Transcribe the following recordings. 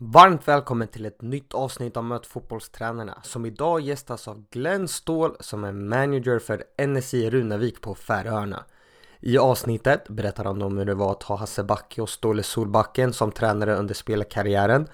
Varmt välkommen till ett nytt avsnitt av Möt fotbollstränarna som idag gästas av Glenn Ståhl som är manager för NSI Runavik på Färöarna. I avsnittet berättar han om hur det var att ha Hasse Backe och Ståle Solbacken som tränare under spelarkarriären,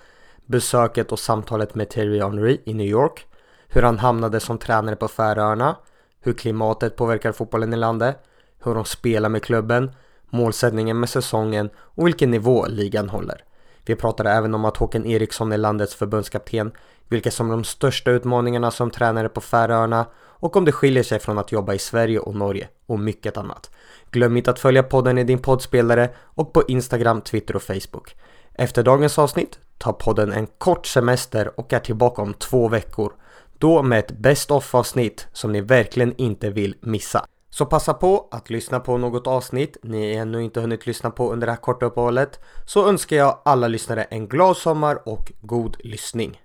besöket och samtalet med Terry Henry i New York, hur han hamnade som tränare på Färöarna, hur klimatet påverkar fotbollen i landet, hur de spelar med klubben, målsättningen med säsongen och vilken nivå ligan håller. Vi pratade även om att Håkan Eriksson är landets förbundskapten, vilka som är de största utmaningarna som tränare på Färöarna och om det skiljer sig från att jobba i Sverige och Norge och mycket annat. Glöm inte att följa podden i din poddspelare och på Instagram, Twitter och Facebook. Efter dagens avsnitt tar podden en kort semester och är tillbaka om två veckor. Då med ett Best of avsnitt som ni verkligen inte vill missa. Så passa på att lyssna på något avsnitt ni ännu inte hunnit lyssna på under det här korta uppehållet. Så önskar jag alla lyssnare en glad sommar och god lyssning.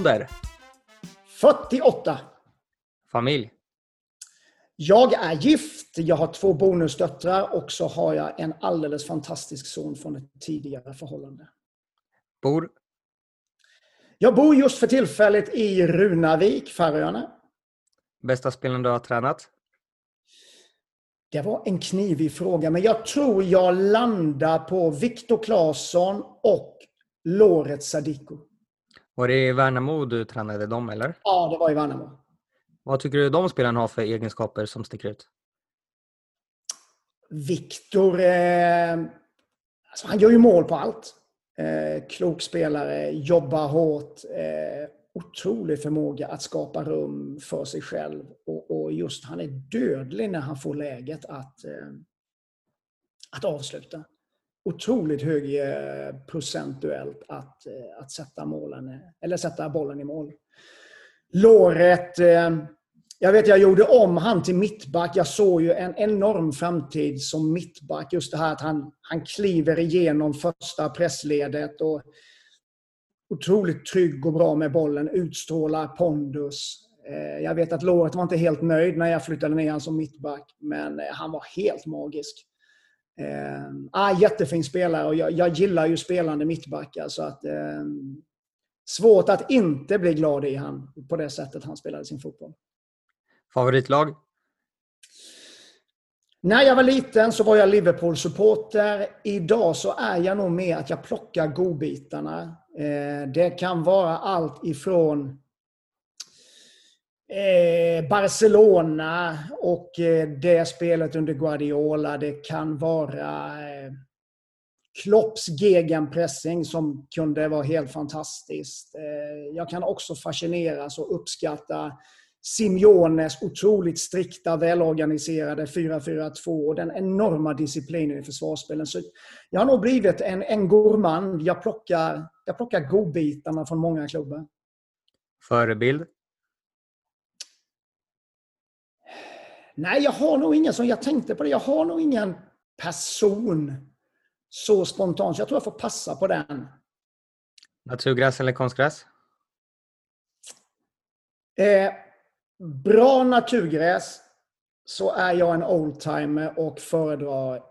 Ålder? 48. Familj? Jag är gift, jag har två bonusdöttrar och så har jag en alldeles fantastisk son från ett tidigare förhållande. Bor? Jag bor just för tillfället i Runavik, Färöarna. Bästa spelaren du har tränat? Det var en knivig fråga, men jag tror jag landar på Viktor Claesson och Loret Sadiko. Var det i Värnamo du tränade dem eller? Ja, det var i Värnamo. Vad tycker du de spelarna har för egenskaper som sticker ut? Viktor, eh, alltså han gör ju mål på allt. Eh, klok spelare, jobbar hårt. Eh, otrolig förmåga att skapa rum för sig själv. Och, och, just han är dödlig när han får läget att, eh, att avsluta otroligt hög eh, procentuellt att, eh, att sätta, målen, eh, eller sätta bollen i mål. Låret, jag vet jag gjorde om han till mittback. Jag såg ju en enorm framtid som mittback. Just det här att han, han kliver igenom första pressledet och otroligt trygg och bra med bollen. Utstrålar pondus. Jag vet att Låret var inte helt nöjd när jag flyttade ner honom som mittback, men han var helt magisk. Eh, ah, jättefin spelare och jag, jag gillar ju spelande mittbackar. Så att, eh, svårt att inte bli glad i han på det sättet han spelade sin fotboll. Favoritlag? När jag var liten så var jag Liverpool-supporter. Idag så är jag nog med att jag plockar godbitarna. Eh, det kan vara allt ifrån Eh, Barcelona och eh, det spelet under Guardiola. Det kan vara eh, Klopps gegenpressing som kunde vara helt fantastiskt. Eh, jag kan också fascineras och uppskatta Simeones otroligt strikta, välorganiserade 4-4-2 och den enorma disciplinen i försvarsspelen. Så jag har nog blivit en, en gourmand. Jag plockar, jag plockar godbitarna från många klubbar. Förebild? Nej, jag har nog ingen som jag tänkte på det. Jag har nog ingen person så spontant. Så jag tror jag får passa på den. Naturgräs eller konstgräs? Eh, bra naturgräs så är jag en oldtimer och föredrar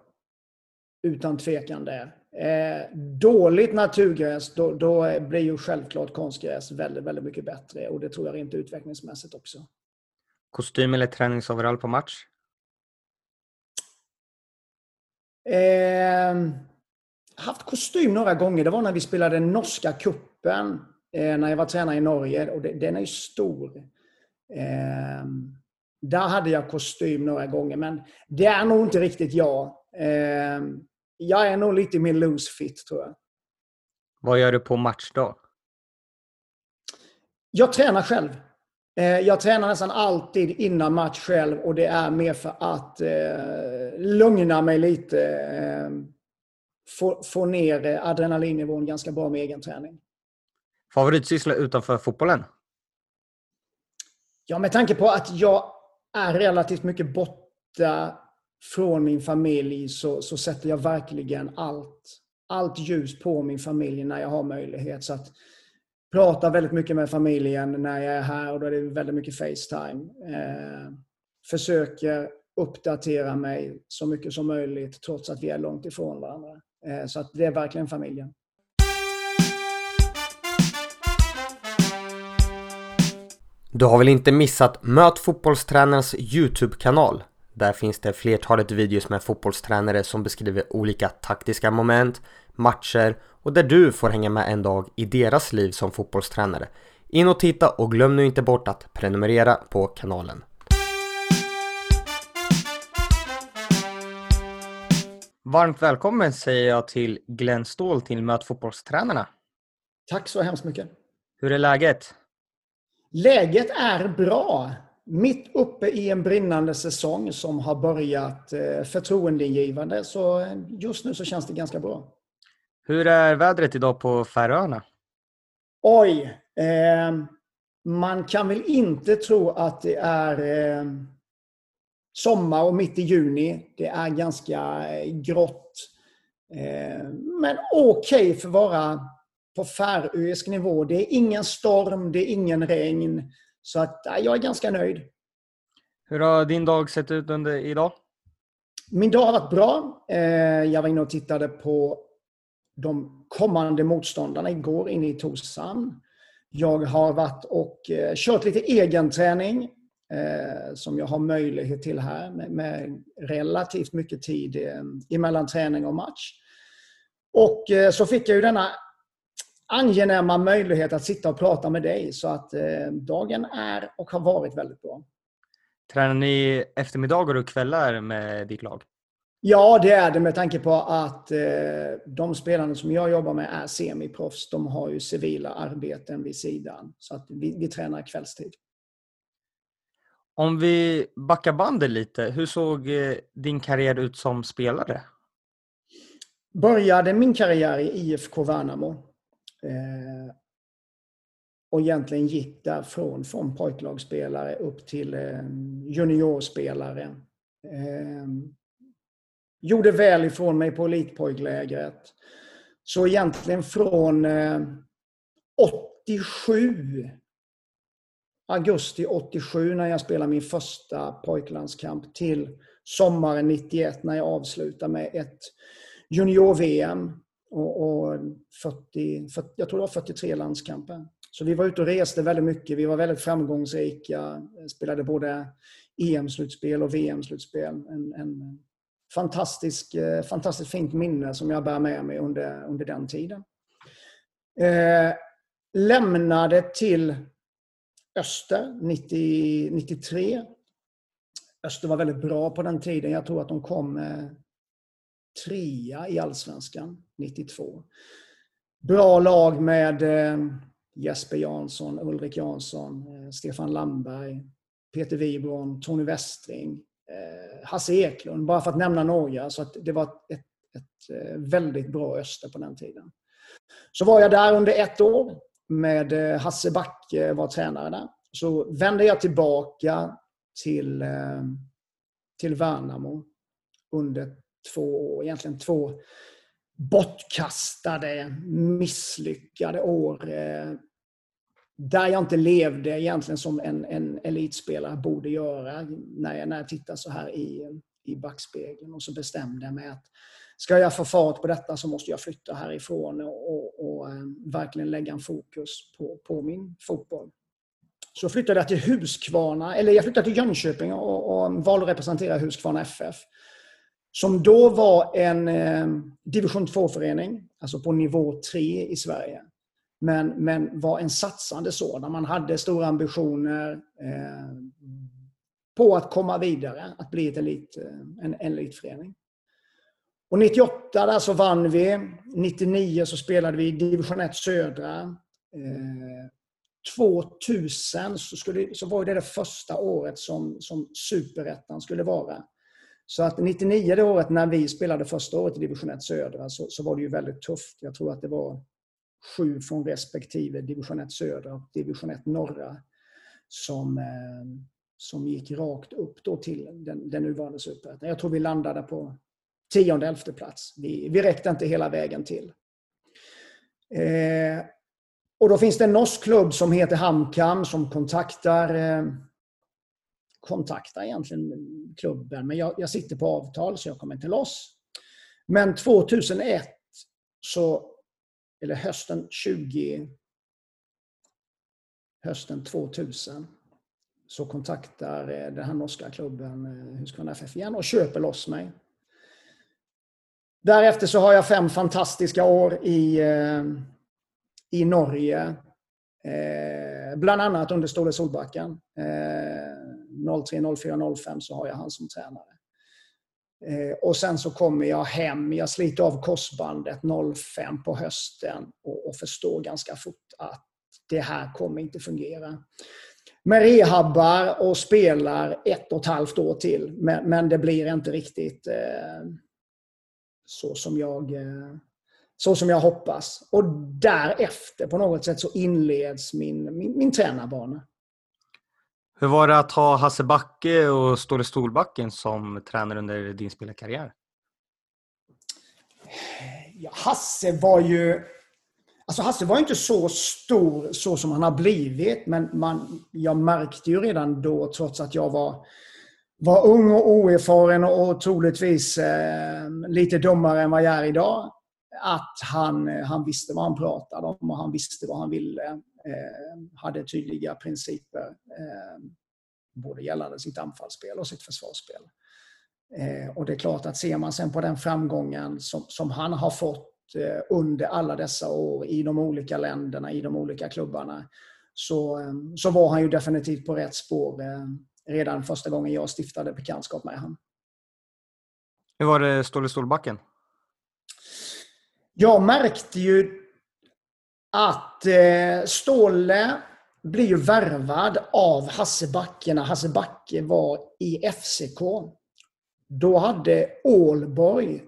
utan tvekan det. Eh, dåligt naturgräs, då, då blir ju självklart konstgräs väldigt, väldigt mycket bättre och det tror jag rent utvecklingsmässigt också. Kostym eller träningsoverall på match? Eh, haft kostym några gånger. Det var när vi spelade norska kuppen eh, när jag var tränare i Norge. Och det, den är ju stor. Eh, där hade jag kostym några gånger, men det är nog inte riktigt jag. Eh, jag är nog lite mer loose fit, tror jag. Vad gör du på matchdag? Jag tränar själv. Eh, jag tränar nästan alltid innan match själv och det är mer för att eh, lugna mig lite. Eh, få, få ner adrenalinnivån ganska bra med egen träning. Favoritsyssla utanför fotbollen? Ja, med tanke på att jag är relativt mycket borta från min familj så, så sätter jag verkligen allt, allt ljus på min familj när jag har möjlighet. Så att Pratar väldigt mycket med familjen när jag är här och då är det väldigt mycket Facetime. Eh, försöker uppdatera mig så mycket som möjligt trots att vi är långt ifrån varandra. Eh, så att det är verkligen familjen. Du har väl inte missat Möt fotbollstränarens Youtube-kanal? Där finns det flertalet videos med fotbollstränare som beskriver olika taktiska moment, matcher och där du får hänga med en dag i deras liv som fotbollstränare. In och titta och glöm nu inte bort att prenumerera på kanalen. Varmt välkommen säger jag till Glenn Ståhl till Möt fotbollstränarna. Tack så hemskt mycket. Hur är läget? Läget är bra. Mitt uppe i en brinnande säsong som har börjat eh, förtroendeingivande. Så just nu så känns det ganska bra. Hur är vädret idag på Färöarna? Oj! Eh, man kan väl inte tro att det är eh, sommar och mitt i juni. Det är ganska eh, grått. Eh, men okej okay för att vara på färöisk nivå. Det är ingen storm, det är ingen regn. Så att, jag är ganska nöjd. Hur har din dag sett ut under idag? Min dag har varit bra. Eh, jag var inne och tittade på de kommande motståndarna igår inne i Torshamn. Jag har varit och eh, kört lite egen träning eh, som jag har möjlighet till här med, med relativt mycket tid eh, emellan träning och match. Och eh, så fick jag ju denna angenäma möjlighet att sitta och prata med dig. Så att eh, dagen är och har varit väldigt bra. Tränar ni eftermiddagar och kvällar med ditt lag? Ja, det är det med tanke på att eh, de spelarna som jag jobbar med är semiproffs. De har ju civila arbeten vid sidan. Så att vi, vi tränar kvällstid. Om vi backar bandet lite, hur såg eh, din karriär ut som spelare? Började min karriär i IFK Värnamo. Eh, och egentligen gick därifrån från pojklagsspelare upp till eh, juniorspelare. Gjorde väl ifrån mig på elitpojklägret. Så egentligen från eh, 87 augusti 87 när jag spelade min första pojklandskamp till sommaren 91 när jag avslutade med ett junior-VM och, och 40, 40, jag tror det var 43 landskamper. Så vi var ute och reste väldigt mycket. Vi var väldigt framgångsrika. Spelade både EM-slutspel och VM-slutspel. En, en fantastisk, eh, fantastiskt fint minne som jag bär med mig under, under den tiden. Eh, lämnade till Öster 90, 93. Öster var väldigt bra på den tiden. Jag tror att de kom eh, trea i Allsvenskan 92. Bra lag med eh, Jesper Jansson, Ulrik Jansson, eh, Stefan Landberg, Peter Wibron, Tony Westring, Eh, Hasse Eklund, bara för att nämna några. Så att det var ett, ett, eh, väldigt bra Öster på den tiden. Så var jag där under ett år med eh, Hasse Backe var tränare där. Så vände jag tillbaka till, till Värnamo under två år, egentligen två bortkastade, misslyckade år. Där jag inte levde egentligen som en, en elitspelare borde göra när jag, när jag tittar så här i, i backspegeln. Och så bestämde jag mig att ska jag få fart på detta så måste jag flytta härifrån och, och, och eh, verkligen lägga en fokus på, på min fotboll. Så flyttade jag till Huskvarna, eller jag flyttade till Jönköping och, och valde att representera Huskvarna FF. Som då var en eh, division 2-förening, alltså på nivå 3 i Sverige. Men, men var en satsande sådan. Man hade stora ambitioner eh, på att komma vidare, att bli ett elit, eh, en, en elitförening. Och 98 där så vann vi. 99 så spelade vi i division 1 södra. Eh, 2000 så, skulle, så var det det första året som, som superettan skulle vara. Så att 99 det året när vi spelade första året i division 1 södra så, så var det ju väldigt tufft. Jag tror att det var sju från respektive division 1 södra och division 1 norra som, eh, som gick rakt upp då till den, den nuvarande superettan. Jag tror vi landade på tionde, elfte plats. Vi, vi räckte inte hela vägen till. Eh, och då finns det en norsk klubb som heter Hamkam som kontaktar eh, kontaktar egentligen klubben, men jag, jag sitter på avtal så jag kommer inte loss. Men 2001, så, eller hösten 20... Hösten 2000 så kontaktar eh, den här norska klubben eh, Husqvarna FF igen och köper loss mig. Därefter så har jag fem fantastiska år i, eh, i Norge. bland annat under Ståle Solbacken. 03, 04, 05 så har jag han som tränare. Eh, och sen så kommer jag hem, jag sliter av korsbandet 05 på hösten och, förstår ganska fort att det här kommer inte fungera. Men rehabbar och spelar ett och ett halvt år till. Men, det blir inte riktigt eh, så, som jag, eh, så som jag hoppas. Och därefter på något sätt så inleds min, min, min tränarbana. Hur var det att ha Hasse Backe och Ståle Stolbacken som tränare under din spelarkarriär? Ja, Hasse var ju... Alltså Hasse var inte så stor så som han har blivit, men man, jag märkte ju redan då, trots att jag var, var ung och oerfaren och troligtvis eh, lite dummare än vad jag är idag, att han, eh, han visste vad han pratade om och han visste vad han ville hade tydliga principer. Eh, både gällande sitt anfallsspel och sitt försvarsspel. Eh, och det är klart att ser man sen på den framgången som, som han har fått eh, under alla dessa år i de olika länderna, i de olika klubbarna, så, eh, så var han ju definitivt på rätt spår eh, redan första gången jag stiftade bekantskap med honom. Hur var det Ståle Stolbacken? Jag märkte ju att eh, Ståle blir ju värvad av Hasse Backe när Hasse Backe var i FCK. Då hade Ålborg,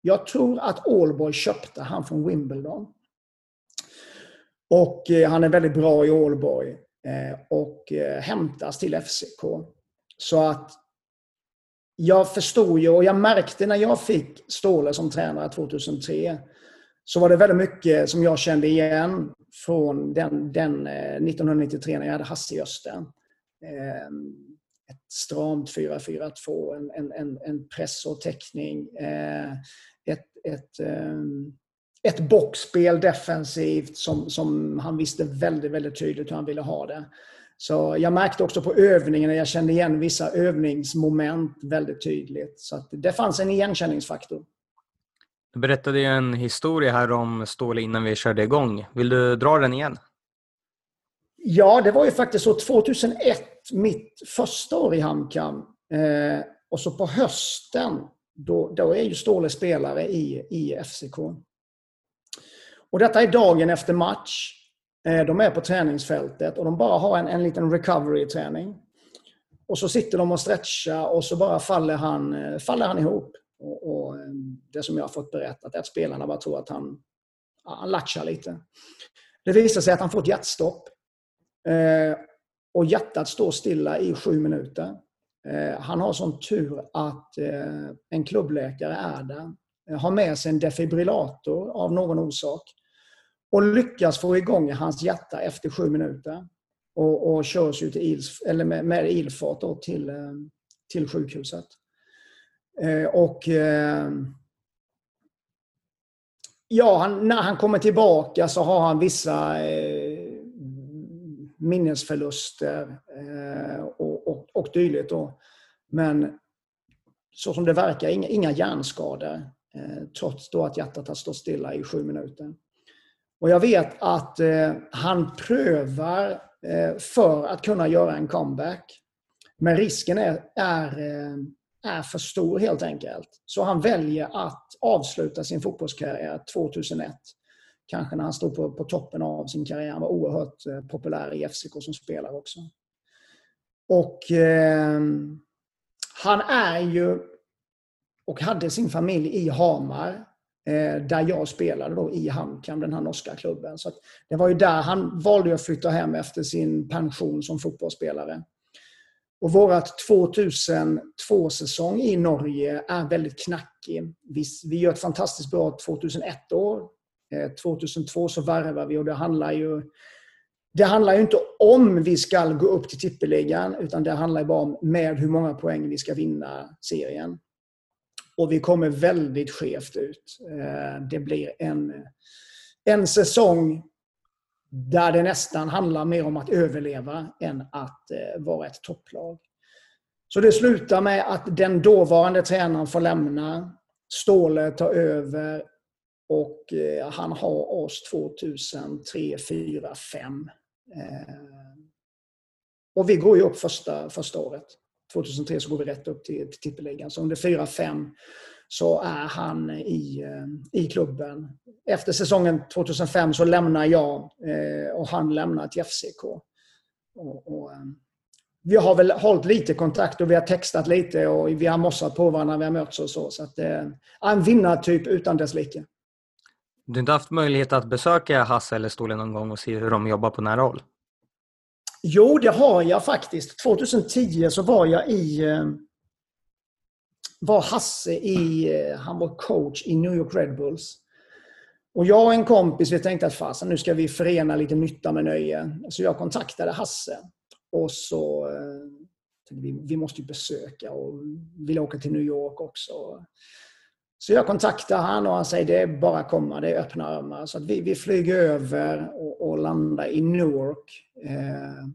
jag tror att Ålborg köpte han från Wimbledon. Och eh, han är väldigt bra i Ålborg eh, och eh, hämtas till FCK. Så att jag förstod ju och jag märkte när jag fick Ståle som tränare 2003 så var det väldigt mycket som jag kände igen från den, den eh, 1993 när jag hade Hasse i Östen. Ehm, ett stramt 4-4-2, en, en, en press och täckning. Eh, ett, ett, ehm, ett boxspel defensivt som, som han visste väldigt, väldigt tydligt hur han ville ha det. Så jag märkte också på övningarna, jag kände igen vissa övningsmoment väldigt tydligt. Så det fanns en igenkänningsfaktor. Du berättade ju en historia här om Ståle innan vi körde igång. Vill du dra den igen? Ja, det var ju faktiskt så 2001, mitt första år i Hamkam. Eh, och så på hösten, då, då är ju Ståle spelare i, i FCK. Och detta är dagen efter match. Eh, de är på träningsfältet och de bara har en, en liten recovery-träning. Och så sitter de och stretchar och så bara faller han, eh, faller han ihop. Och, och, ehm, det som jag har fått berättat är att spelarna bara tror att han, han latchar lite. Det visar sig att han får ett hjärtstopp. Eh, och hjärtat står stilla i sju minuter. Eh, han har sån tur att eh, en klubbläkare är där. Eh, har med sig en defibrillator av någon orsak. Och lyckas få igång hans hjärta efter sju minuter. Och, och körs ut i eller med, med ilfart till, eh, till sjukhuset. Eh, och eh, ja, han, när han kommer tillbaka så har han vissa eh, minnesförluster eh, och, och, och dylikt. Men så som det verkar, inga, inga hjärnskador. Eh, trots då att hjärtat har stått stilla i sju minuter. Och jag vet att han prövar för att kunna göra en comeback. Men risken är, är är för stor helt enkelt. Så han väljer att avsluta sin fotbollskarriär 2001. Kanske när han stod på, på toppen av sin karriär. Han var oerhört eh, populär i FCK som spelare också. Och eh, han är ju och hade sin familj i Hamar eh, där jag spelade då i Hamkam, den här norska klubben. Så det var ju där han valde att flytta hem efter sin pension som fotbollsspelare. Och vårat 2002-säsong i Norge är väldigt knackig. Vi, vi gör ett fantastiskt bra 2001 år. 2002 så värvar vi och det handlar ju det handlar ju inte om vi ska gå upp till tippeligan utan det handlar bara om med hur många poäng vi ska vinna serien. Och vi kommer väldigt skevt ut. Eh, det blir en, en säsong där det nästan handlar mer om att överleva än att eh, vara ett topplag. Så det slutar med att den dåvarande tränaren får lämna. Ståle tar över och eh, han har oss 2003, 4, 5. Och vi går ju upp första, första året. 2003 så går vi rätt upp till, till tippeligan. Så under 4-5 så är han i, eh, i klubben. Efter säsongen 2005 så lämnar jag eh, och han lämnar till FCK. Och, och, eh, vi har väl hållit lite kontakt och vi har textat lite och vi har mossat på varandra vi har mötts och så. så att, eh, en vinnartyp utan dess like. Du har inte haft möjlighet att besöka Hasse eller Stolen någon gång och se hur de jobbar på nära håll? Jo, det har jag faktiskt. 2010 så var jag i... Var Hasse i... Eh, han var coach i New York Red Bulls. Och jag och en kompis vi tänkte att fasen, nu ska vi förena lite nytta med nöje. Så jag kontaktade Hasse. Och så eh, vi, vi måste ju besöka och vill åka till New York också. Så jag kontaktar han och han säger det är bara att komma, det är öppna armar. Så att vi, vi flyger över och, och landar i Newark eh,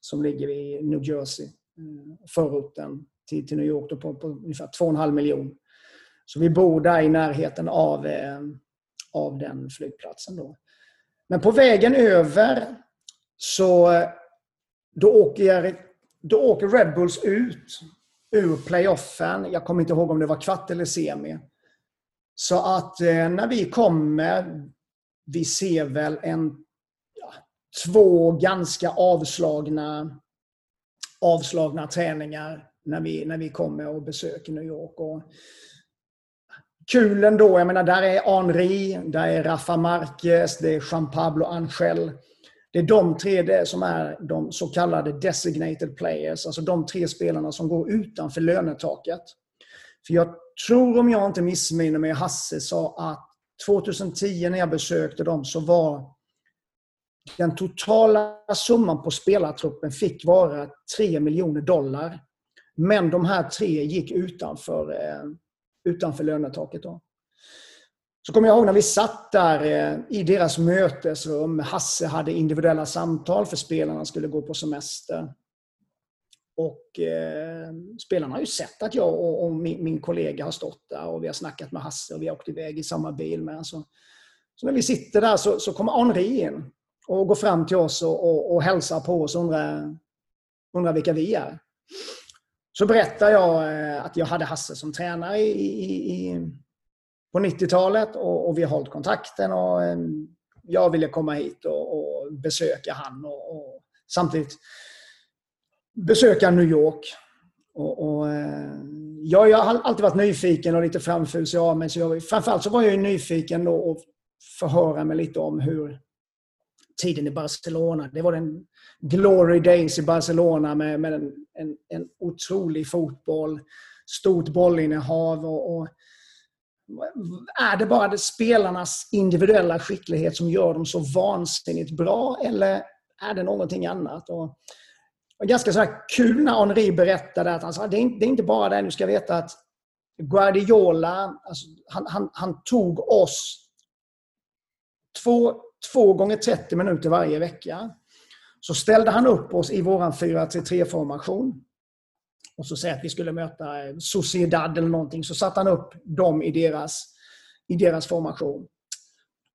som ligger i New Jersey, eh, förorten till, till New York, då på, på ungefär 2,5 miljoner. Så vi bor där i närheten av, eh, av den flygplatsen. Då. Men på vägen över så eh, då åker, då åker Red Bulls ut ur playoffen. Jag kommer inte ihåg om det var kvart eller semi. Så att eh, när vi kommer, vi ser väl en, ja, två ganska avslagna, avslagna träningar när vi, när vi kommer och besöker New York. Och, kul ändå. Jag menar, där är Henri, där är Rafa Marquez, det är Jean Pablo Angel. Det är de tre det som är de så kallade designated players, alltså de tre spelarna som går utanför lönetaket. För jag tror, om jag inte missminner mig, Hasse sa att 2010 när jag besökte dem så var den totala summan på spelartruppen fick vara 3 miljoner dollar. Men de här tre gick utanför, eh, utanför lönetaket. Då. Så kommer jag ihåg när vi satt där eh, i deras mötesrum. Hasse hade individuella samtal för spelarna skulle gå på semester. Och eh, spelarna har ju sett att jag och, och min, min, kollega har stått där och vi har snackat med Hasse och vi har åkt iväg i samma bil med. Så, så när vi sitter där så, så kommer Henri in och går fram till oss och, och, och hälsar på oss och undrar, undrar vilka vi är. Så berättade jag eh, att jag hade Hasse som tränare i, i, i på 90-talet och, och, vi har hållit kontakten och eh, jag ville komma hit och, och besöka han och, och, samtidigt besöka New York. Och, eh, jag, jag har alltid varit nyfiken och lite framfusig av mig. Så jag, framförallt så var jag nyfiken då och förhöra mig lite om hur tiden i Barcelona. Det var den glory days i Barcelona med, med en, en, en otrolig fotboll, stort bollinnehav och, och är det bara det spelarnas individuella skicklighet som gör dem så vansinnigt bra eller är det någonting annat? Och det var ganska så kul när Henri berättade att han sa det är inte, det är inte bara det, du ska veta att Guardiola, alltså, han, han, han tog oss två, två gånger 30 minuter varje vecka. Så ställde han upp oss i våran 4-3-formation och så säger att vi skulle möta eh, Sociedad eller någonting, så satte han upp dem i deras, i deras formation.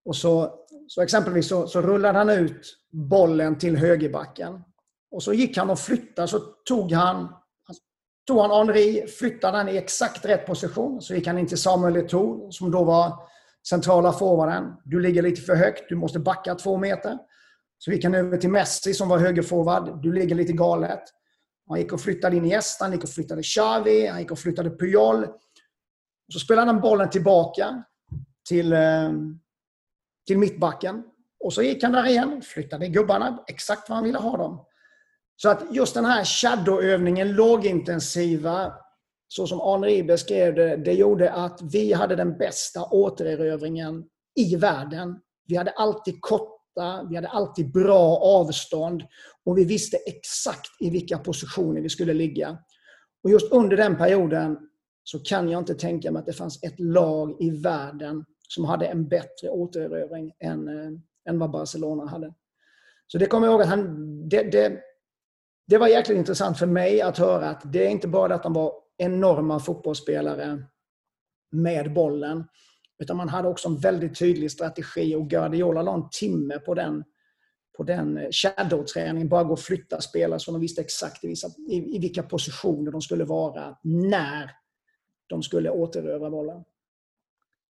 Och så, så exempelvis så, så rullade han ut bollen till högerbacken. Och så gick han och flyttade, så tog han tog han Henri, flyttade han i exakt rätt position. Så gick han in till Samuel Eto'o som då var centrala forwarden. Du ligger lite för högt, du måste backa två meter. Så gick han över till Messi som var högerforward. Du ligger lite galet. Han gick och flyttade in Iniesta, han gick och flyttade Xavi, han gick och flyttade Puyol. Så spelade han bollen tillbaka till, eh, till mittbacken. Och så gick han där igen, flyttade gubbarna exakt var han ville ha dem. Så att just den här shadowövningen, lågintensiva, så som Henri beskrev det, det gjorde att vi hade den bästa återerövringen i världen. Vi hade alltid kort korta, vi hade alltid bra avstånd och vi visste exakt i vilka positioner vi skulle ligga. Och just under den perioden så kan jag inte tänka mig att det fanns ett lag i världen som hade en bättre återerövring än, eh, än vad Barcelona hade. Så det kommer jag ihåg att han, det, det, det var jäkligt intressant för mig att höra att det är inte bara att de var enorma fotbollsspelare med bollen. Utan man hade också en väldigt tydlig strategi och Guardiola la en timme på den, på den shadow-träningen. Bara gå och flytta spelare så de visste exakt i, vissa, i, i vilka positioner de skulle vara när de skulle återerövra bollen.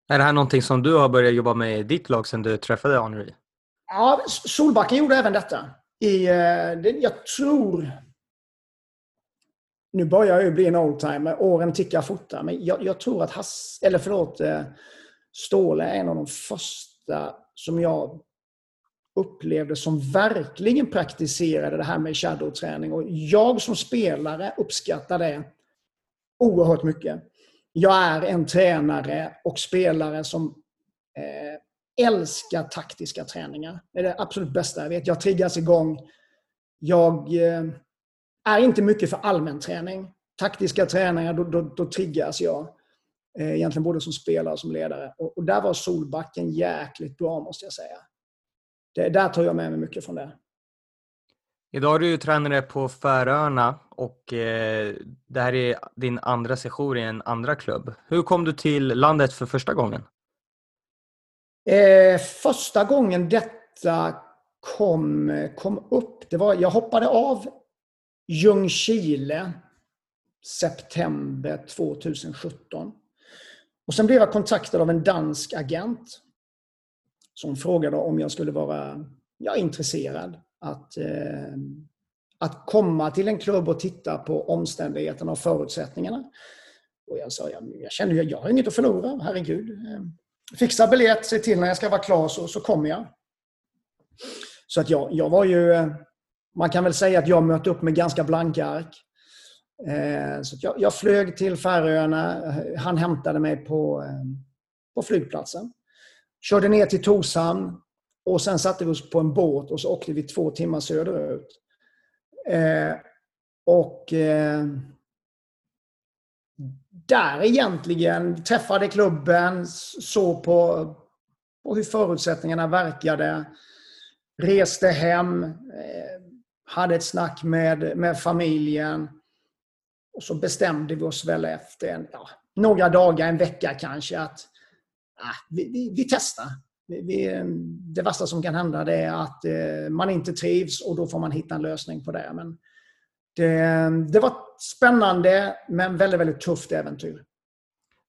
Är det här någonting som du har börjat jobba med i ditt lag sedan du träffade Henry? Ja, Solbacken gjorde även detta. I, eh, jag tror nu börjar jag ju bli en oldtimer, åren tickar fortare, men jag, jag, tror att Hass, eller förlåt, eh, Ståle är en av de första som jag upplevde som verkligen praktiserade det här med shadowträning. Och jag som spelare uppskattar det oerhört mycket. Jag är en tränare och spelare som eh, älskar taktiska träningar. Det är det absolut bästa jag vet. Jag triggas igång. Jag... Eh, är inte mycket för allmän träning. Taktiska träningar, då, då, då triggas jag. Eh, egentligen både som spelare och som ledare. Och, och, där var Solbacken jäkligt bra, måste jag säga. Det, där tar jag med mig mycket från det. Idag är du tränare på Färöarna och eh, det här är din andra session i en andra klubb. Hur kom du till landet för första gången? Eh, första gången detta kom, kom upp, det var, jag hoppade av Ljungskile september 2017. Och sen blev jag kontaktad av en dansk agent som frågade om jag skulle vara ja, intresserad att, eh, att komma till en klubb och titta på omständigheterna och förutsättningarna. Och jag sa, jag, jag känner jag har inget att förlora, herregud. Eh, fixa biljett, se till när jag ska vara klar så, så kommer jag. Så att jag, jag var ju eh, man kan väl säga att jag mötte upp med ganska blanka ark. Eh, så jag, jag flög till Färöarna. Han hämtade mig på, eh, på flygplatsen. Körde ner till Torshamn och sen satte vi oss på en båt och så åkte vi två timmar söderut. Eh, och eh, där egentligen träffade klubben, såg på, på hur förutsättningarna verkade, reste hem, hade ett snack med, med familjen. Och så bestämde vi oss väl efter en, ja, några dagar, en vecka kanske, att ja, vi, vi, vi, testar. Vi, det värsta som kan hända är att eh, man inte trivs och då får man hitta en lösning på det. Men det, det var spännande men väldigt, väldigt tufft äventyr.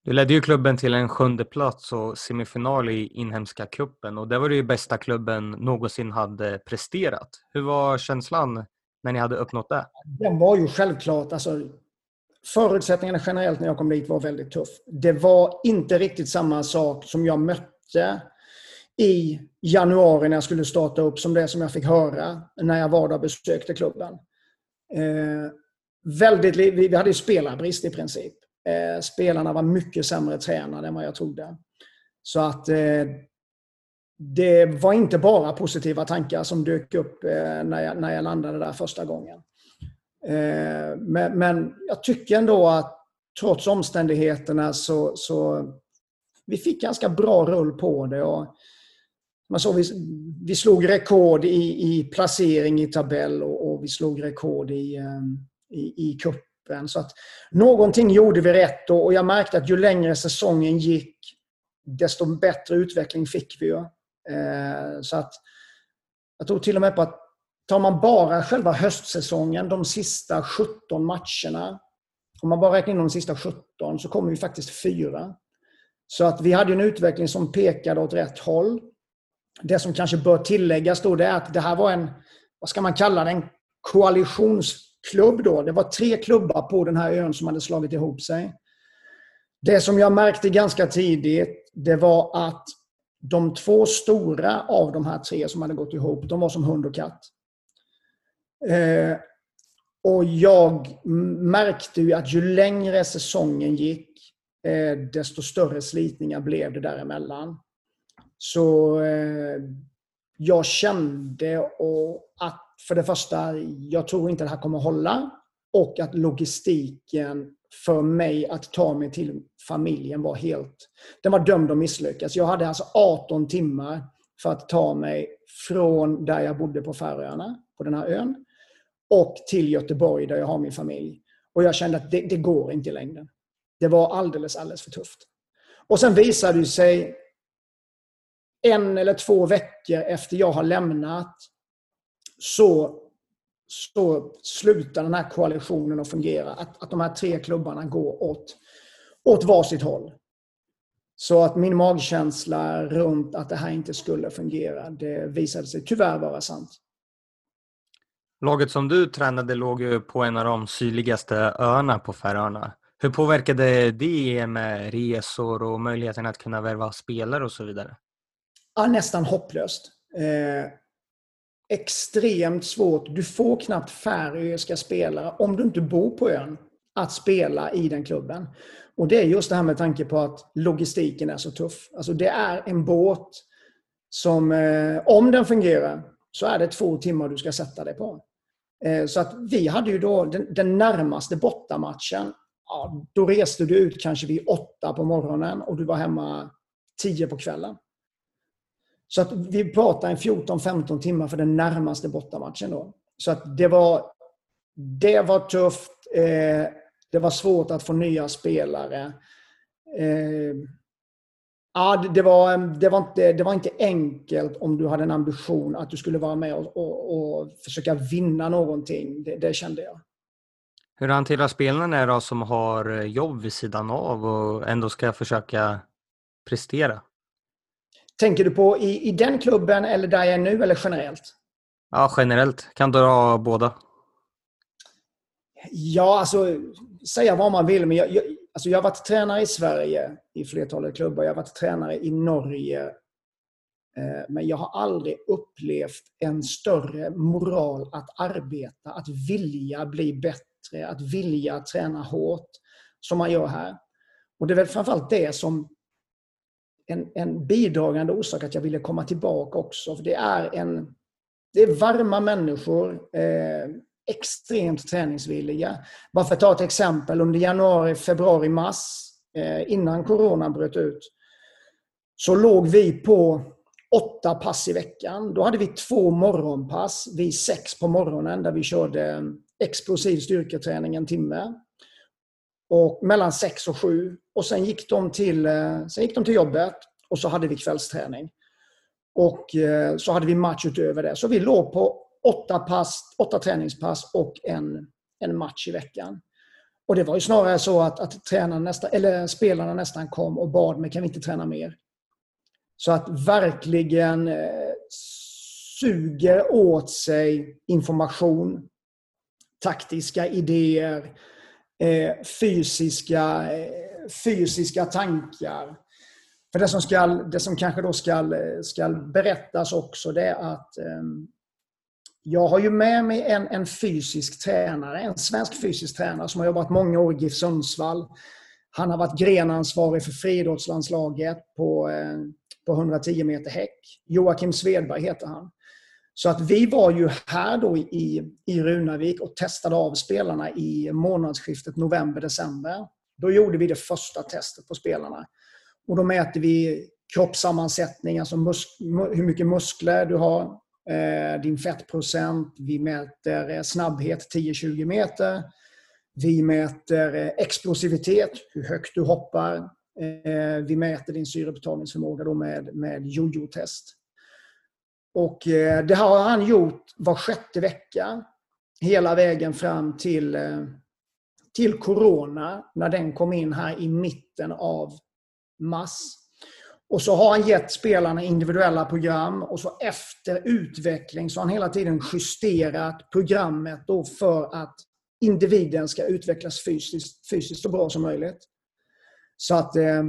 Du ledde ju klubben till en sjunde plats och semifinal i inhemska kuppen och det var det ju bästa klubben någonsin hade presterat. Hur var känslan när ni hade uppnått det? Den var ju självklart, alltså, förutsättningarna generellt när jag kom dit var väldigt tuff. Det var inte riktigt samma sak som jag mötte i januari när jag skulle starta upp som det som jag fick höra när jag var där och besökte klubben. Eh, väldigt, vi hade ju spelarbrist i princip. Eh, spelarna var mycket sämre tränade än vad jag trodde. Så att eh, det var inte bara positiva tankar som dök upp eh, när, jag, när jag landade där första gången. Eh, men, men, jag tycker ändå att trots omständigheterna så, så vi fick ganska bra rull på det. Och man såg, vi, vi slog rekord i, i placering i tabell och, och vi slog rekord i, eh, i, i kuppen. Så att någonting gjorde vi rätt och jag märkte att ju längre säsongen gick, desto bättre utveckling fick vi ju. Eh, så att jag tror till och med på att tar man bara själva höstsäsongen, de sista 17 matcherna, om man bara räknar in de sista 17 så kommer vi faktiskt fyra. Så att vi hade en utveckling som pekade åt rätt håll. Det som kanske bör tilläggas då det är att det här var en, vad ska man kalla det, en koalitionsklubb då. Det var tre klubbar på den här ön som hade slagit ihop sig. Det som jag märkte ganska tidigt, det var att de två stora av de här tre som hade gått ihop, de var som hund och katt. Eh, Och jag märkte ju att ju längre säsongen gick, eh, desto större slitningar blev det däremellan. Så eh, jag kände att för det första, jag tror inte det här kommer hålla. Och att logistiken för mig att ta mig till familjen var helt... Den var dömd att misslyckas. Jag hade alltså 18 timmar för att ta mig från där jag bodde på Färöarna, på den här ön, och till Göteborg där jag har min familj. Och jag kände att det, det går inte i längden. Det var alldeles, alldeles för tufft. Och sen visade det sig en eller två veckor efter jag har lämnat så, så slutar den här koalitionen att fungera. Att, att de här tre klubbarna går åt, åt varsitt håll. Så att min magkänsla runt att det här inte skulle fungera, det visade sig tyvärr vara sant. Laget som du tränade låg ju på en av de sydligaste öarna på Färöarna. Hur påverkade det med resor och möjligheten att kunna värva spelare och så vidare? Ja, nästan hopplöst. Eh, extremt svårt. Du får knappt färöiska spelare, om du inte bor på ön, att spela i den klubben. Och Det är just det här med tanke på att logistiken är så tuff. Alltså det är en båt som, eh, om den fungerar, så är det två timmar du ska sätta dig på. Eh, så att vi hade ju då den, den närmaste bortamatchen. Ja, då reste du ut kanske vid åtta på morgonen och du var hemma tio på kvällen. Så att vi pratar en 14-15 timmar för den närmaste bortamatchen då. Så att det var, det var tufft. Eh, det var svårt att få nya spelare. Eh, ja, det, var, det, var inte, det var inte enkelt om du hade en ambition att du skulle vara med och, och, och försöka vinna någonting. Det, det, kände jag. Hur hanterar spelarna då som har jobb vid sidan av och ändå ska försöka prestera? Tänker du på i, i den klubben eller där jag är nu eller generellt? Ja, generellt. Kan du ha båda? Ja, alltså säga vad man vill, men jag, jag, alltså jag har varit tränare i Sverige i flertalet klubbar. Jag har varit tränare i Norge. Eh, men jag har aldrig upplevt en större moral att arbeta, att vilja bli bättre, att vilja träna hårt som man gör här. Och det är väl framförallt det som en, en bidragande orsak att jag ville komma tillbaka också. För det är en det är varma människor, eh, extremt träningsvilliga. Bara för att ta ett exempel, under januari, februari, mars, eh, innan corona bröt ut, så låg vi på åtta pass i veckan. Då hade vi två morgonpass vid sex på morgonen där vi körde explosiv styrketräning en timme. Och mellan sex och sju. Och sen gick de till, eh, sen gick de till jobbet och så hade vi kvällsträning. Och eh, så hade vi match utöver det. Så vi låg på åtta, pass, åtta träningspass och en, en match i veckan. Och det var ju snarare så att, att tränarna nästa, eller spelarna nästan kom och bad mig, kan vi inte träna mer? Så att verkligen eh, suger åt sig information, taktiska idéer, eh, fysiska, eh, fysiska tankar. För det som, ska, det som kanske då ska, eh, ska berättas också det är att eh, jag har ju med mig en, en fysisk tränare, en svensk fysisk tränare som har jobbat många år i GIF Sundsvall. Han har varit grenansvarig för friidrottslandslaget på, eh, på 110 meter häck. Joakim Svedberg heter han. Så att vi var ju här då i, i Runavik och testade av spelarna i månadsskiftet november-december. Då gjorde vi det första testet på spelarna. Och då mäter vi kroppssammansättning, alltså hur mycket muskler du har, Eh, din fettprocent. Vi mäter eh, snabbhet 10-20 meter. Vi mäter eh, explosivitet, hur högt du hoppar. Vi mäter din syrebetalningsförmåga då med, med jojo-test. Och det har han gjort var sjätte vecka. Hela vägen fram till, till Corona, när den kom in här i mitten av mars. Och så har han gett spelarna individuella program och så efter utveckling så har han hela tiden justerat programmet då för att individen ska utvecklas fysiskt, fysiskt så bra som möjligt. Så att eh,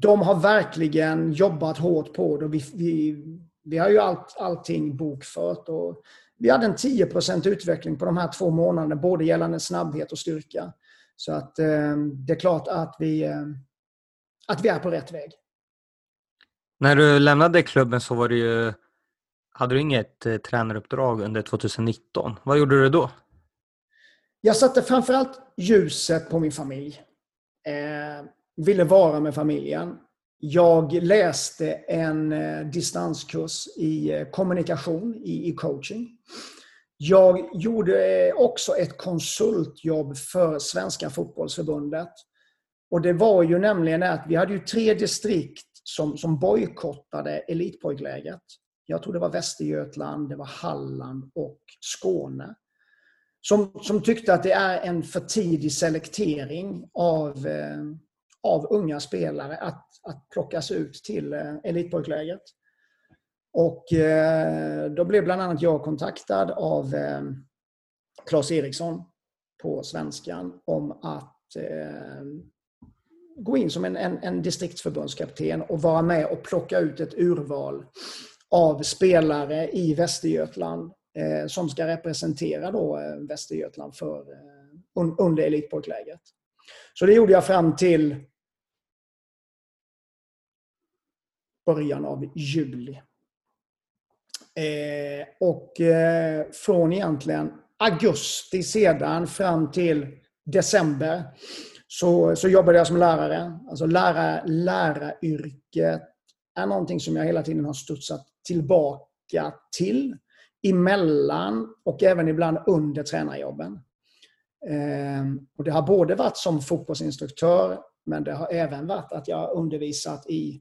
de har verkligen jobbat hårt på det. Vi, vi, vi har ju allt, allting bokfört och vi hade en 10% utveckling på de här två månaderna, både gällande snabbhet och styrka. Så att eh, det är klart att vi, eh, att vi är på rätt väg. När du lämnade klubben så var det ju, hade du inget eh, tränaruppdrag under 2019. Vad gjorde du då? Jag satte framförallt ljuset på min familj. Eh, ville vara med familjen. Jag läste en eh, distanskurs i eh, kommunikation, i, i coaching. Jag gjorde eh, också ett konsultjobb för Svenska fotbollsförbundet. Och det var ju nämligen att vi hade ju tre distrikt som, som bojkottade Elitpojklägret. Jag tror det var Västergötland, det var Halland och Skåne. Som, som tyckte att det är en för tidig selektering av, eh, av unga spelare att, att plockas ut till eh, elitpojklägret. Och eh, då blev bland annat jag kontaktad av eh, Claes Eriksson på Svenskan om att eh, gå in som en, en, en distriktsförbundskapten och vara med och plocka ut ett urval av spelare i Västergötland eh, som ska representera då eh, Västergötland för, eh, un, under Elitpojklägret. Så det gjorde jag fram till början av juli. Eh, och eh, från egentligen augusti sedan fram till december så, så jobbade jag som lärare. Alltså lära, läraryrket är någonting som jag hela tiden har studsat tillbaka till. Emellan och även ibland under tränarjobben. Eh, och det har både varit som fotbollsinstruktör men det har även varit att jag har undervisat i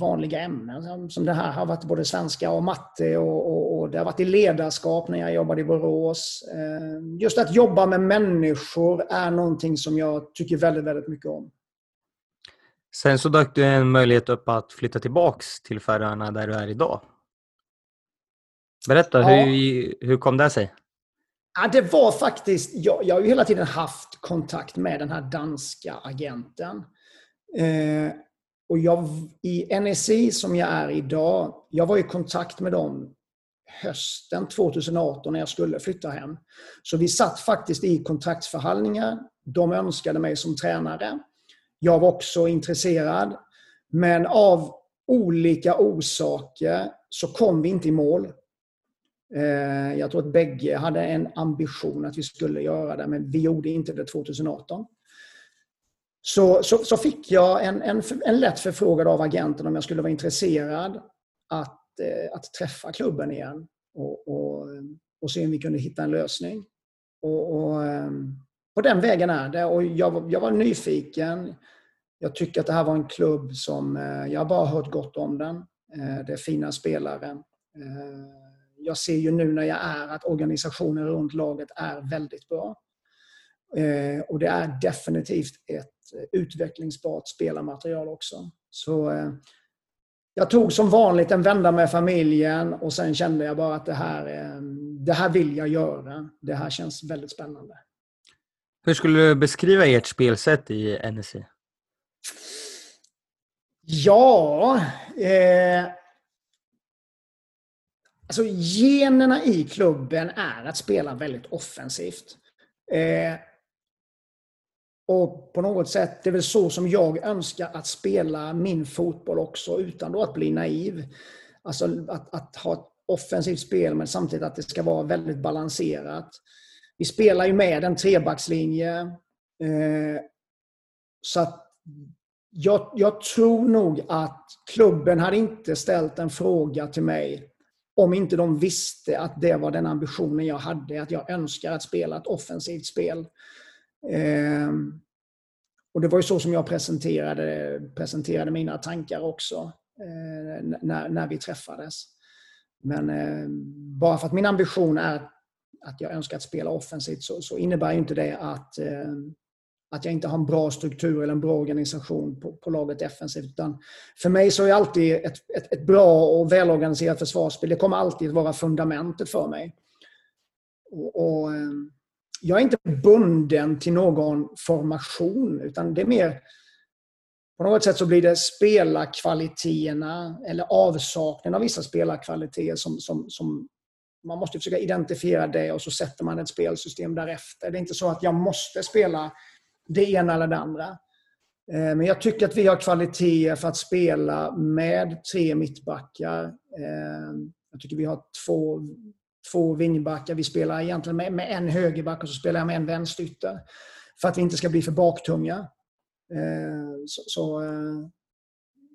vanliga ämnen som det här har varit både svenska och matte och, och, och, det har varit i ledarskap när jag jobbade i Borås. Eh, just att jobba med människor är någonting som jag tycker väldigt, väldigt mycket om. Sen så dök det en möjlighet upp att flytta tillbaks till Färöarna där du är idag. Berätta, ja. hur, hur kom det sig? Ja, det var faktiskt, jag, jag har ju hela tiden haft kontakt med den här danska agenten. Eh, och jag, I NSI som jag är idag, jag var i kontakt med dem hösten 2018 när jag skulle flytta hem. Så vi satt faktiskt i kontraktsförhandlingar. De önskade mig som tränare. Jag var också intresserad. Men av olika orsaker så kom vi inte i mål. Eh, jag tror att bägge hade en ambition att vi skulle göra det, men vi gjorde inte det 2018. Så, så, så, fick jag en, en, en lätt förfrågan av agenten om jag skulle vara intresserad att, Eh, att träffa klubben igen och, och, eh, och se om vi kunde hitta en lösning. Och, och ehm, på den vägen är det. Och jag, jag var nyfiken. Jag tycker att det här var en klubb som... Eh, jag har bara hört gott om den. Det är fina spelare. Jag ser ju nu när jag är att organisationen runt laget är väldigt bra. Och det är definitivt ett utvecklingsbart spelarmaterial också. Så jag tog som vanligt en vända med familjen och sen kände jag bara att det här, eh, det här vill jag göra. Det här känns väldigt spännande. Hur skulle du beskriva ert spelsätt i NSC? Ja, eh, alltså generna i klubben är att spela väldigt offensivt. Eh, och på något sätt, det är väl så som jag önskar att spela min fotboll också, utan då att bli naiv. Alltså att, att ha ett offensivt spel, men samtidigt att det ska vara väldigt balanserat. Vi spelar ju med en trebackslinje. Eh, så att jag, jag, tror nog att klubben hade inte ställt en fråga till mig om inte de visste att det var den ambitionen jag hade, att jag önskar att spela ett offensivt spel. Eh, och det var ju så som jag presenterade, presenterade mina tankar också eh, när, när vi träffades. Men eh, bara för att min ambition är att jag önskar att spela offensivt så, så innebär inte det att, eh, att jag inte har en bra struktur eller en bra organisation på, på laget defensivt. Utan för mig så är alltid ett, ett, ett bra och välorganiserat försvarsspel, det kommer alltid vara fundamentet för mig. Och, och eh, jag är inte bunden till någon formation, utan det är mer... På något sätt så blir det spelarkvaliteterna eller avsaknaden av vissa spelarkvaliteter som, som, som man måste försöka identifiera det och så sätter man ett spelsystem därefter. Det är inte så att jag måste spela det ena eller det andra. Eh, men jag tycker att vi har kvaliteter för att spela med tre mittbackar. Eh, jag tycker vi har två, två vingbackar. Vi spelar egentligen med, med en högerback och så spelar jag med en vänsterytter. För att vi inte ska bli för baktunga. Eh, så, så eh,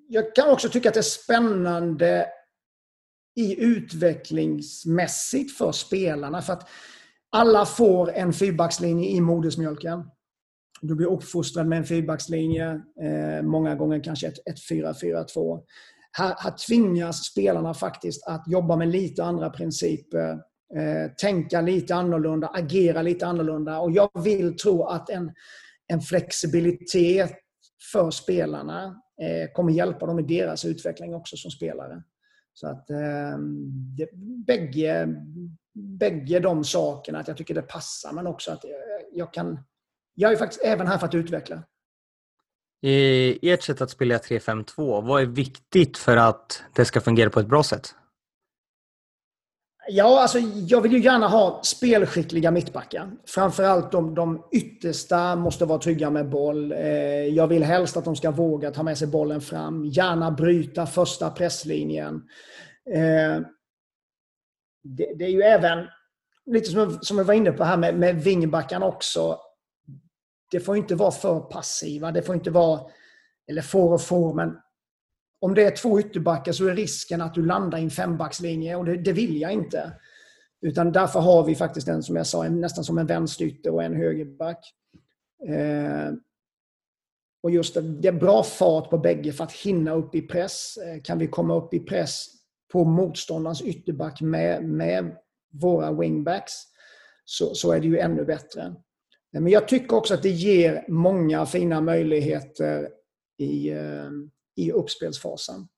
jag kan också tycka att det är spännande i utvecklingsmässigt för spelarna. För att alla får en fyrbackslinje i modersmjölken. Du blir uppfostrad med en fyrbackslinje, eh, många gånger kanske ett, ett 4-4-2. Här, här tvingas spelarna faktiskt att jobba med lite andra principer, eh, tänka lite annorlunda, agera lite annorlunda. Och jag vill tro att en, en flexibilitet för spelarna eh, kommer hjälpa dem i deras utveckling också som spelare. Så att eh, det, bägge, bägge de sakerna, att jag tycker det passar men också att eh, jag kan... Jag är faktiskt även här för att utveckla. I ert sätt att spela 3-5-2, vad är viktigt för att det ska fungera på ett bra sätt? Ja, alltså jag vill ju gärna ha spelskickliga mittbackar. Framförallt de, de yttersta måste vara trygga med boll. Eh, jag vill helst att de ska våga ta med sig bollen fram. Gärna bryta första presslinjen. Eh, det, det är ju även, lite som, som jag var inne på här med, med vingbackarna också. Det får inte vara för passiva. Det får inte vara, eller får och får, men om det är två ytterbackar så är risken att du landar i en fembackslinje och det, det vill jag inte. Utan därför har vi faktiskt en, som jag sa, en, nästan som en vänsterytter och en högerback. Eh, och just det, det, är bra fart på bägge för att hinna upp i press. Eh, kan vi komma upp i press på motståndarens ytterback med, med våra wingbacks så, så är det ju ännu bättre. Men jag tycker också att det ger många fina möjligheter i, eh, i uppspelsfasen.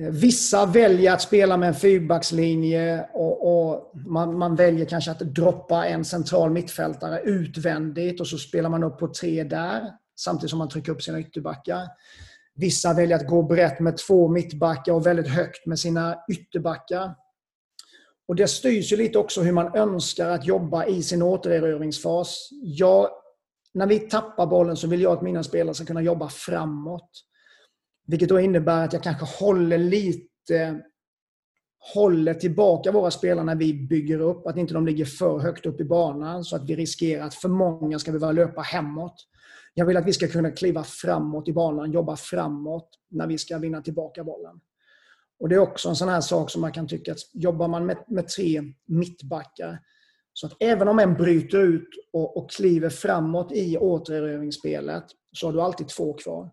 Eh, vissa väljer att spela med en fyrbackslinje och, och man, man, väljer kanske att droppa en central mittfältare utvändigt och så spelar man upp på tre där samtidigt som man trycker upp sina ytterbackar. Vissa väljer att gå brett med två mittbackar och väldigt högt med sina ytterbackar. Och Det styrs ju lite också hur man önskar att jobba i sin återerövringsfas. Jag, när vi tappar bollen så vill jag att mina spelare ska kunna jobba framåt. Vilket då innebär att jag kanske håller lite håller tillbaka våra spelare när vi bygger upp. Att inte de ligger för högt upp i banan så att vi riskerar att för många ska behöva löpa hemåt. Jag vill att vi ska kunna kliva framåt i banan, jobba framåt när vi ska vinna tillbaka bollen. Och Det är också en sån här sak som man kan tycka att jobbar man med, med tre mittbackar så att även om en bryter ut och, och kliver framåt i återerövringsspelet så har du alltid två kvar.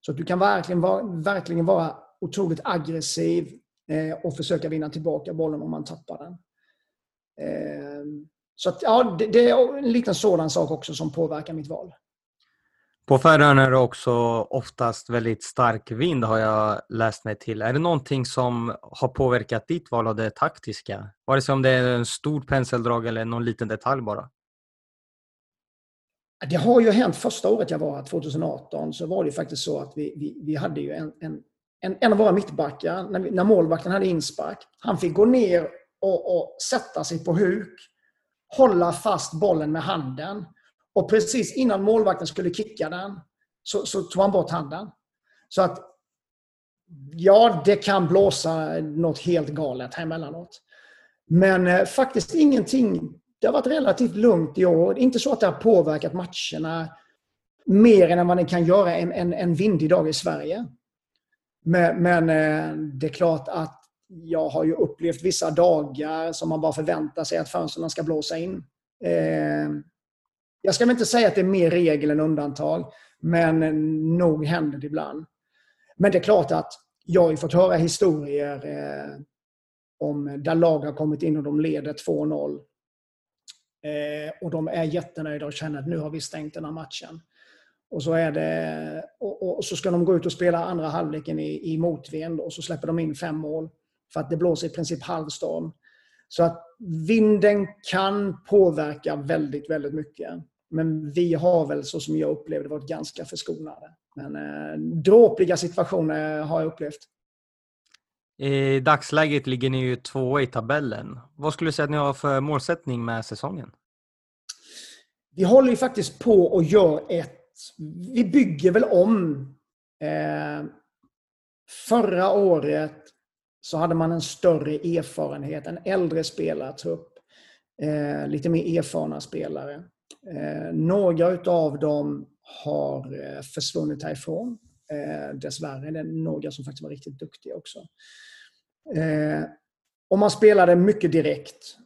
Så att du kan verkligen vara, verkligen vara otroligt aggressiv eh, och försöka vinna tillbaka bollen om man tappar den. Eh, så att, ja, det, det, är en liten sådan sak också som påverkar mitt val. På Färöarna är det också oftast väldigt stark vind har jag läst mig till. Är det någonting som har påverkat ditt val av det taktiska? Vare sig om det är en stor penseldrag eller någon liten detalj bara? Det har ju hänt första året jag var här, 2018, så var det faktiskt så att vi, vi, vi hade ju en, en, en, en av våra mittbackar, när, vi, när målvakten hade inspark, han fick gå ner och, och sätta sig på huk, hålla fast bollen med handen och precis innan målvakten skulle kicka den så, så tog han bort handen. Så att ja, det kan blåsa något helt galet här emellanåt. Men eh, faktiskt ingenting det har varit relativt lugnt i år. Inte så att det har påverkat matcherna mer än vad det kan göra en, en, en vindig dag i Sverige. Men, men, eh, det är klart att jag har ju upplevt vissa dagar som man bara förväntar sig att fönstren ska blåsa in. Eh, jag ska väl inte säga att det är mer regel än undantag, men nog händer det ibland. Men det är klart att jag har fått höra historier eh, om där lag har kommit in och de leder 2-0 Eh, och de är jättenöjda och känner att nu har vi stängt den här matchen. Och så, är det, och, och så ska de gå ut och spela andra halvleken i, i motvind och så släpper de in fem mål. För att det blåser i princip halvstorm. Så att vinden kan påverka väldigt, väldigt mycket. Men vi har väl, så som jag upplevde varit ganska förskonade. Men eh, dråpliga situationer har jag upplevt. I dagsläget ligger ni ju tvåa i tabellen. Vad skulle du säga att ni har för målsättning med säsongen? Vi håller ju faktiskt på och gör ett... Vi bygger väl om. Eh, förra året så hade man en större erfarenhet, en äldre spelartrupp. Eh, lite mer erfarna spelare. Eh, några utav dem har eh, försvunnit härifrån. Eh, dessvärre. Det är några som faktiskt var riktigt duktiga också. Eh, och man spelade mycket direkt.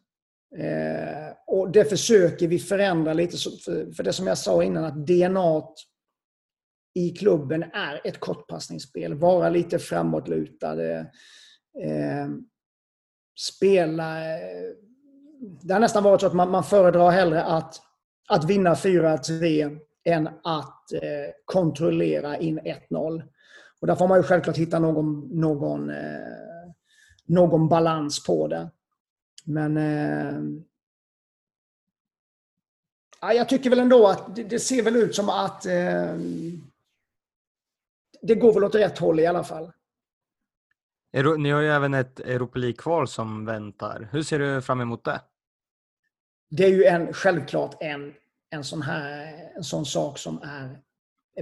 Eh, och det försöker vi förändra lite. För, för det som jag sa innan, att DNA i klubben är ett kortpassningsspel. Vara lite framåtlutade. Eh, spela... Eh, det har nästan varit så att man, man föredrar hellre att, att vinna 4-3 än att eh, kontrollera in 1-0. Och där får man ju självklart hitta någon, någon, eh, någon balans på det. Men eh, ja, jag tycker väl ändå att det, det ser väl ut som att eh, det går väl åt rätt håll i alla fall. Ni har ju även ett Europa League-kval som väntar. Hur ser du fram emot det? Det är ju en, självklart en, en, sån här, en sån sak som är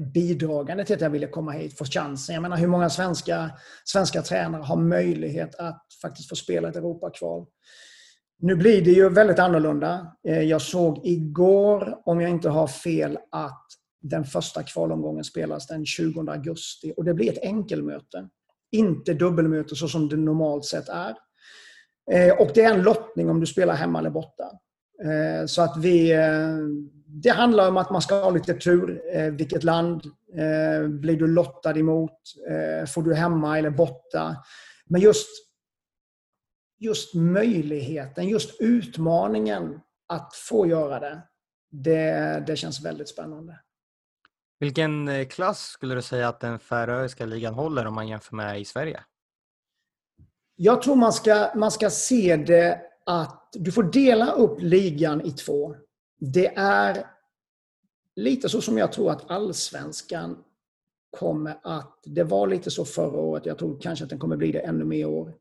bidragande till att jag ville komma hit, få chansen. Jag menar hur många svenska, svenska tränare har möjlighet att faktiskt få spela ett Europakval? Nu blir det ju väldigt annorlunda. Eh, jag såg igår, om jag inte har fel, att den första kvalomgången spelas den 20 augusti och det blir ett enkelmöte. Inte dubbelmöte så som det normalt sett är. Eh, och det är en lottning om du spelar hemma eller borta. Eh, så att vi... Det handlar om att man ska ha lite tur. Vilket land blir du lottad emot? Får du hemma eller borta? Men just just möjligheten, just utmaningen att få göra det, det, det känns väldigt spännande. Vilken eh, klass skulle du säga att den färöiska ligan håller om man jämför med i Sverige? Jag tror man ska, man ska se det att du får dela upp ligan i två. Det är lite så som jag tror att allsvenskan kommer att... Det var lite så förra året. Jag tror kanske att den kommer bli det ännu mer i år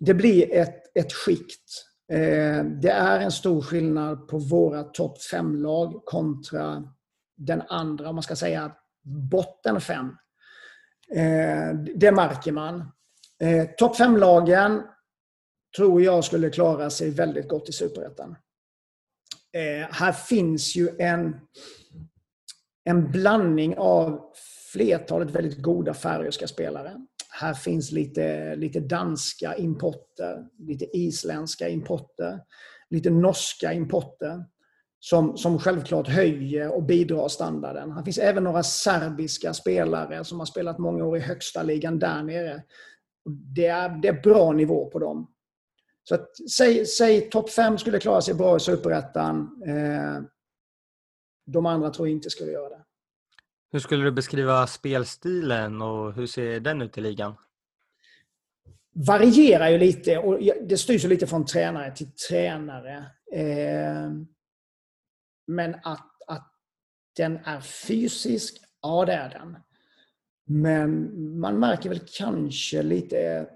det blir ett, ett skikt. Eh, det är en stor skillnad på våra topp fem-lag kontra den andra, om man ska säga botten fem. Eh, det märker man. Eh, topp fem-lagen tror jag skulle klara sig väldigt gott i Superettan. Eh, här finns ju en, en blandning av flertalet väldigt goda färöiska spelare. Här finns lite, lite danska importer, lite isländska importer, lite norska importer som, som självklart höjer och bidrar standarden. Här finns även några serbiska spelare som har spelat många år i högsta ligan där nere. Det är, det är bra nivå på dem. Så att, säg, säg topp 5 skulle klara sig bra i Superettan. Eh, de andra tror jag inte skulle göra det. Hur skulle du beskriva spelstilen och hur ser den ut i ligan? Varierar ju lite och det styrs ju lite från tränare till tränare. Eh, men att, att den är fysisk, ja det är den. Men man märker väl kanske lite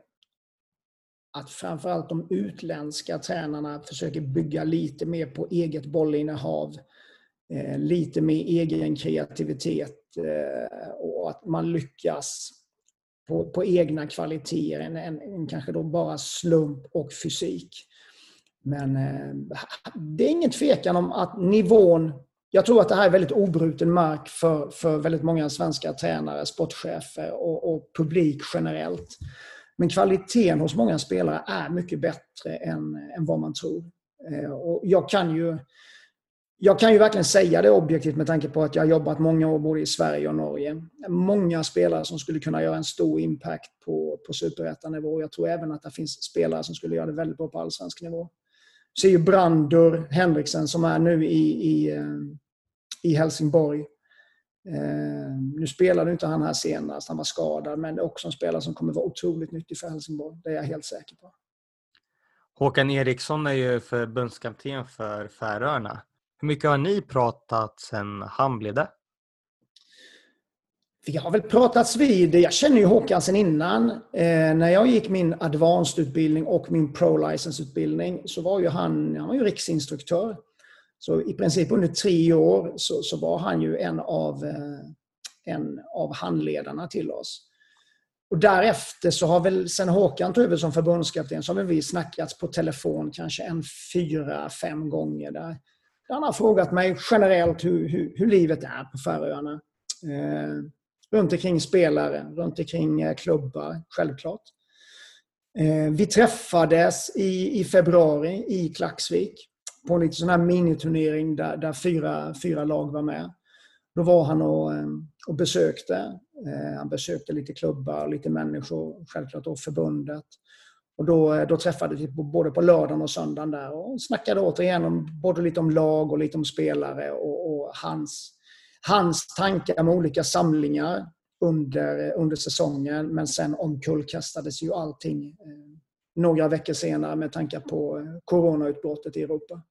att framförallt de utländska tränarna försöker bygga lite mer på eget bollinnehav. Eh, lite mer egen kreativitet Eh, och att man lyckas på, på egna kvaliteter än, än, än, kanske då bara slump och fysik. Men eh, det är ingen tvekan om att nivån jag tror att det här är väldigt obruten mark för, för väldigt många svenska tränare, sportchefer och, och publik generellt. Men kvaliteten hos många spelare är mycket bättre än, än vad man tror. Eh, och jag kan ju jag kan ju verkligen säga det objektivt med tanke på att jag har jobbat många år både i Sverige och Norge. Många spelare som skulle kunna göra en stor impact på, på superettanivå. Jag tror även att det finns spelare som skulle göra det väldigt bra på allsvensk nivå. Ser ju Brandur Henriksen som är nu i, i, eh, i Helsingborg. Eh, nu spelade inte han här senast, han var skadad, men det är också en spelare som kommer vara otroligt nyttig för Helsingborg. Det är jag helt säker på. Håkan Eriksson är ju förbundskapten för Färöarna. Hur mycket har ni pratat sen han blev det? vi har väl pratats vid. Jag känner ju Håkan sen innan. Eh, när jag gick min advanced-utbildning och min pro-license-utbildning så var ju han, han var ju riksinstruktör. Så i princip under tre år så, så var han ju en av, eh, en av handledarna till oss. Och därefter så har väl, sen Håkan tog över som förbundskapten, så har väl vi snackats på telefon kanske en fyra, fem gånger. Där. Han har frågat mig generellt hur, hur, hur livet är på Färöarna. Eh, runt omkring spelare, runt omkring eh, klubbar, självklart. Eh, vi träffades i, i februari i Klaxvik på en liten sån här miniturnering där, där fyra, fyra lag var med. Då var han och, eh, och besökte. Eh, han besökte lite klubbar, lite människor, självklart då förbundet. Och då, eh, då träffades vi både på lördagen och söndagen där och snackade återigen om, både lite om lag och lite om spelare och, och hans, hans tankar med olika samlingar under, under säsongen. Men sen omkullkastades ju allting några veckor senare med tankar på coronautbrottet i Europa.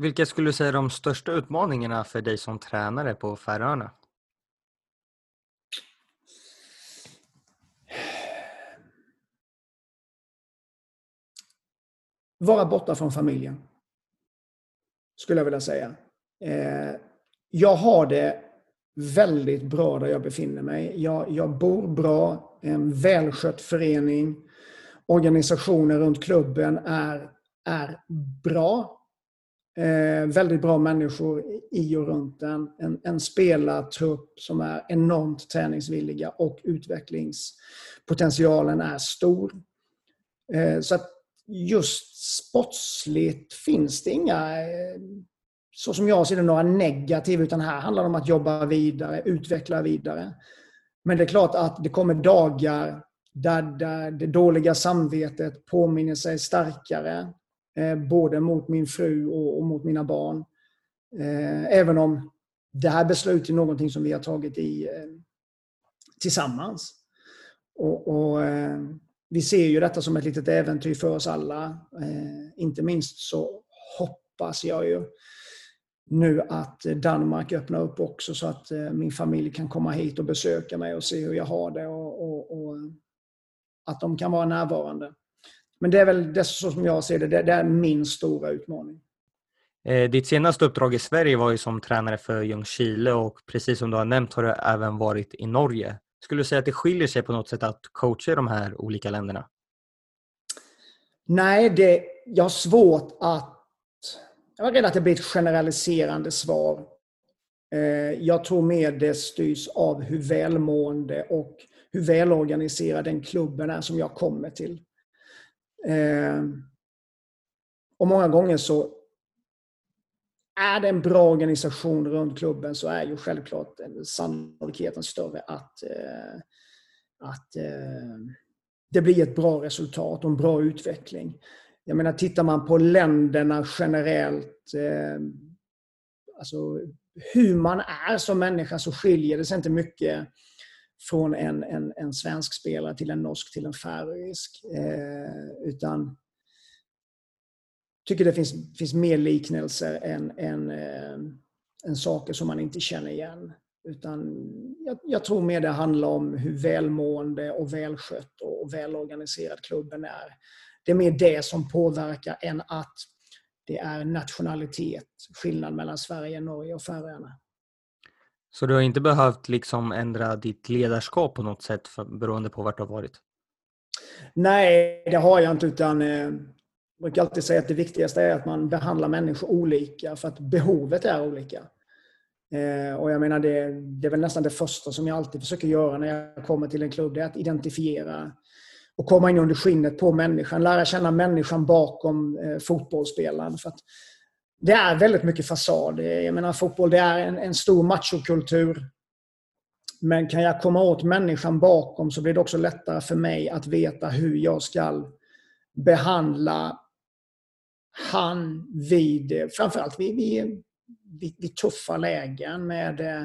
Vilka skulle du säga är de största utmaningarna för dig som tränare på Färöarna? Vara borta från familjen. Skulle jag vilja säga. Eh, jag har det väldigt bra där jag befinner mig. Jag, jag bor bra, en välskött förening. Organisationen runt klubben är, är bra. Eh, väldigt bra människor i och runt den. En, en spelartrupp som är enormt träningsvilliga och utvecklingspotentialen är stor. Eh, så att just sportsligt finns det inga, eh, så som jag ser det, några negativa. Utan här handlar det om att jobba vidare, utveckla vidare. Men det är klart att det kommer dagar där, där det dåliga samvetet påminner sig starkare Eh, både mot min fru och, mot mina barn. Eh, även om det här beslutet är någonting som vi har tagit i eh, tillsammans. Och, och eh, vi ser ju detta som ett litet äventyr för oss alla. Eh, inte minst så hoppas jag ju nu att Danmark öppnar upp också så att min familj kan komma hit och besöka mig och se hur jag har det och, och, och att de kan vara närvarande. Men det är väl det som jag ser det, det är min stora utmaning. Eh, ditt senaste uppdrag i Sverige var ju som tränare för Ljungskile och precis som du har nämnt har du även varit i Norge. Skulle du säga att det skiljer sig på något sätt att coacha de här olika länderna? Nej, det, jag har svårt att... Jag var rädd att det blir ett generaliserande svar. Eh, jag tror mer det styrs av hur välmående och hur välorganiserad den klubben är som jag kommer till. Eh, och många gånger så är det en bra organisation runt klubben så är ju självklart sannolikheten större att, eh, att eh, det blir ett bra resultat och en bra utveckling. Jag menar, tittar man på länderna generellt, eh, alltså hur man är som människa så skiljer det sig inte mycket från en, en, en svensk spelare till en norsk till en färöisk. Eh, utan tycker det finns, finns mer liknelser än, än, eh, än saker som man inte känner igen. Utan jag, jag, tror mer det handlar om hur välmående och välskött och välorganiserad klubben är. Det är mer det som påverkar än att det är nationalitet, skillnad mellan Sverige, Norge och Färöarna. Så du har inte behövt liksom ändra ditt ledarskap på något sätt för, beroende på vart du har varit? Nej, det har jag inte. utan eh, Jag brukar alltid säga att det viktigaste är att man behandlar människor olika för att behovet är olika. Eh, och jag menar det, det är väl nästan det första som jag alltid försöker göra när jag kommer till en klubb. Det är att identifiera och komma in under skinnet på människan. Lära känna människan bakom eh, fotbollsspelaren. För att det är väldigt mycket fasad. Jag menar fotboll det är en, en stor machokultur. Men kan jag komma åt människan bakom så blir det också lättare för mig att veta hur jag ska behandla han vid, framförallt vid, vid, vid, vid tuffa lägen med eh,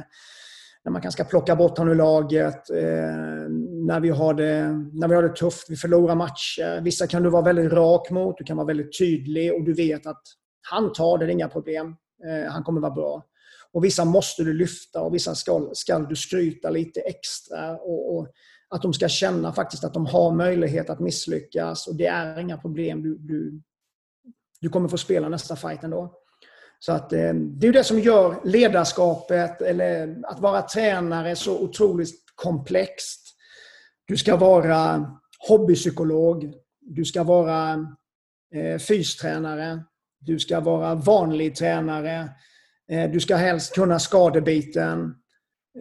när man kanske ska plocka bort honom ur laget, eh, när, vi har det, när vi har det tufft, vi förlorar matcher. Vissa kan du vara väldigt rak mot, du kan vara väldigt tydlig och du vet att han tar det, det är inga problem. Eh, han kommer vara bra. Och vissa måste du lyfta och vissa ska, ska du skryta lite extra. Och, och, att de ska känna faktiskt att de har möjlighet att misslyckas och det är inga problem. Du, du, du kommer få spela nästa fight ändå. Så att, eh, det är det som gör ledarskapet, eller att vara tränare, så otroligt komplext. Du ska vara hobbypsykolog. Du ska vara eh, fystränare. Du ska vara vanlig tränare. Eh, du ska helst kunna skadebiten.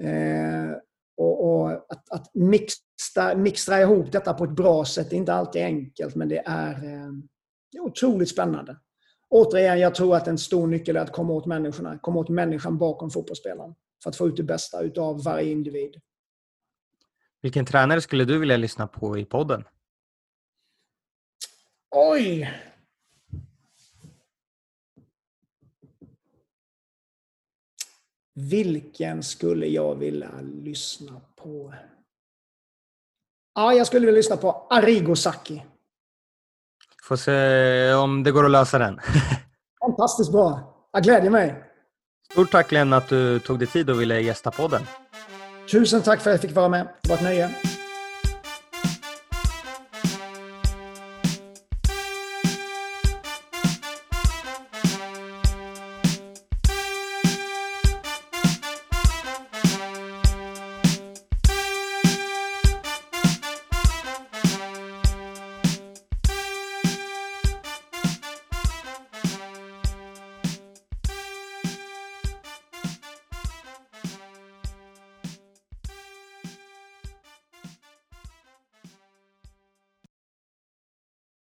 Eh, och, och att, att mixtra, mixtra ihop detta på ett bra sätt är inte alltid enkelt, men det är, eh, det är otroligt spännande. Återigen, jag tror att en stor nyckel är att komma åt människorna. Komma åt människan bakom fotbollsspelaren. För att få ut det bästa av varje individ. Vilken tränare skulle du vilja lyssna på i podden? Oj! Vilken skulle jag vilja lyssna på? Ja, jag skulle vilja lyssna på Arrigo Sacchi. Får se om det går att lösa den. Fantastiskt bra. Jag glädjer mig. Stort tack Glenn att du tog dig tid och ville gästa podden. Tusen tack för att jag fick vara med. Det var ett nöje.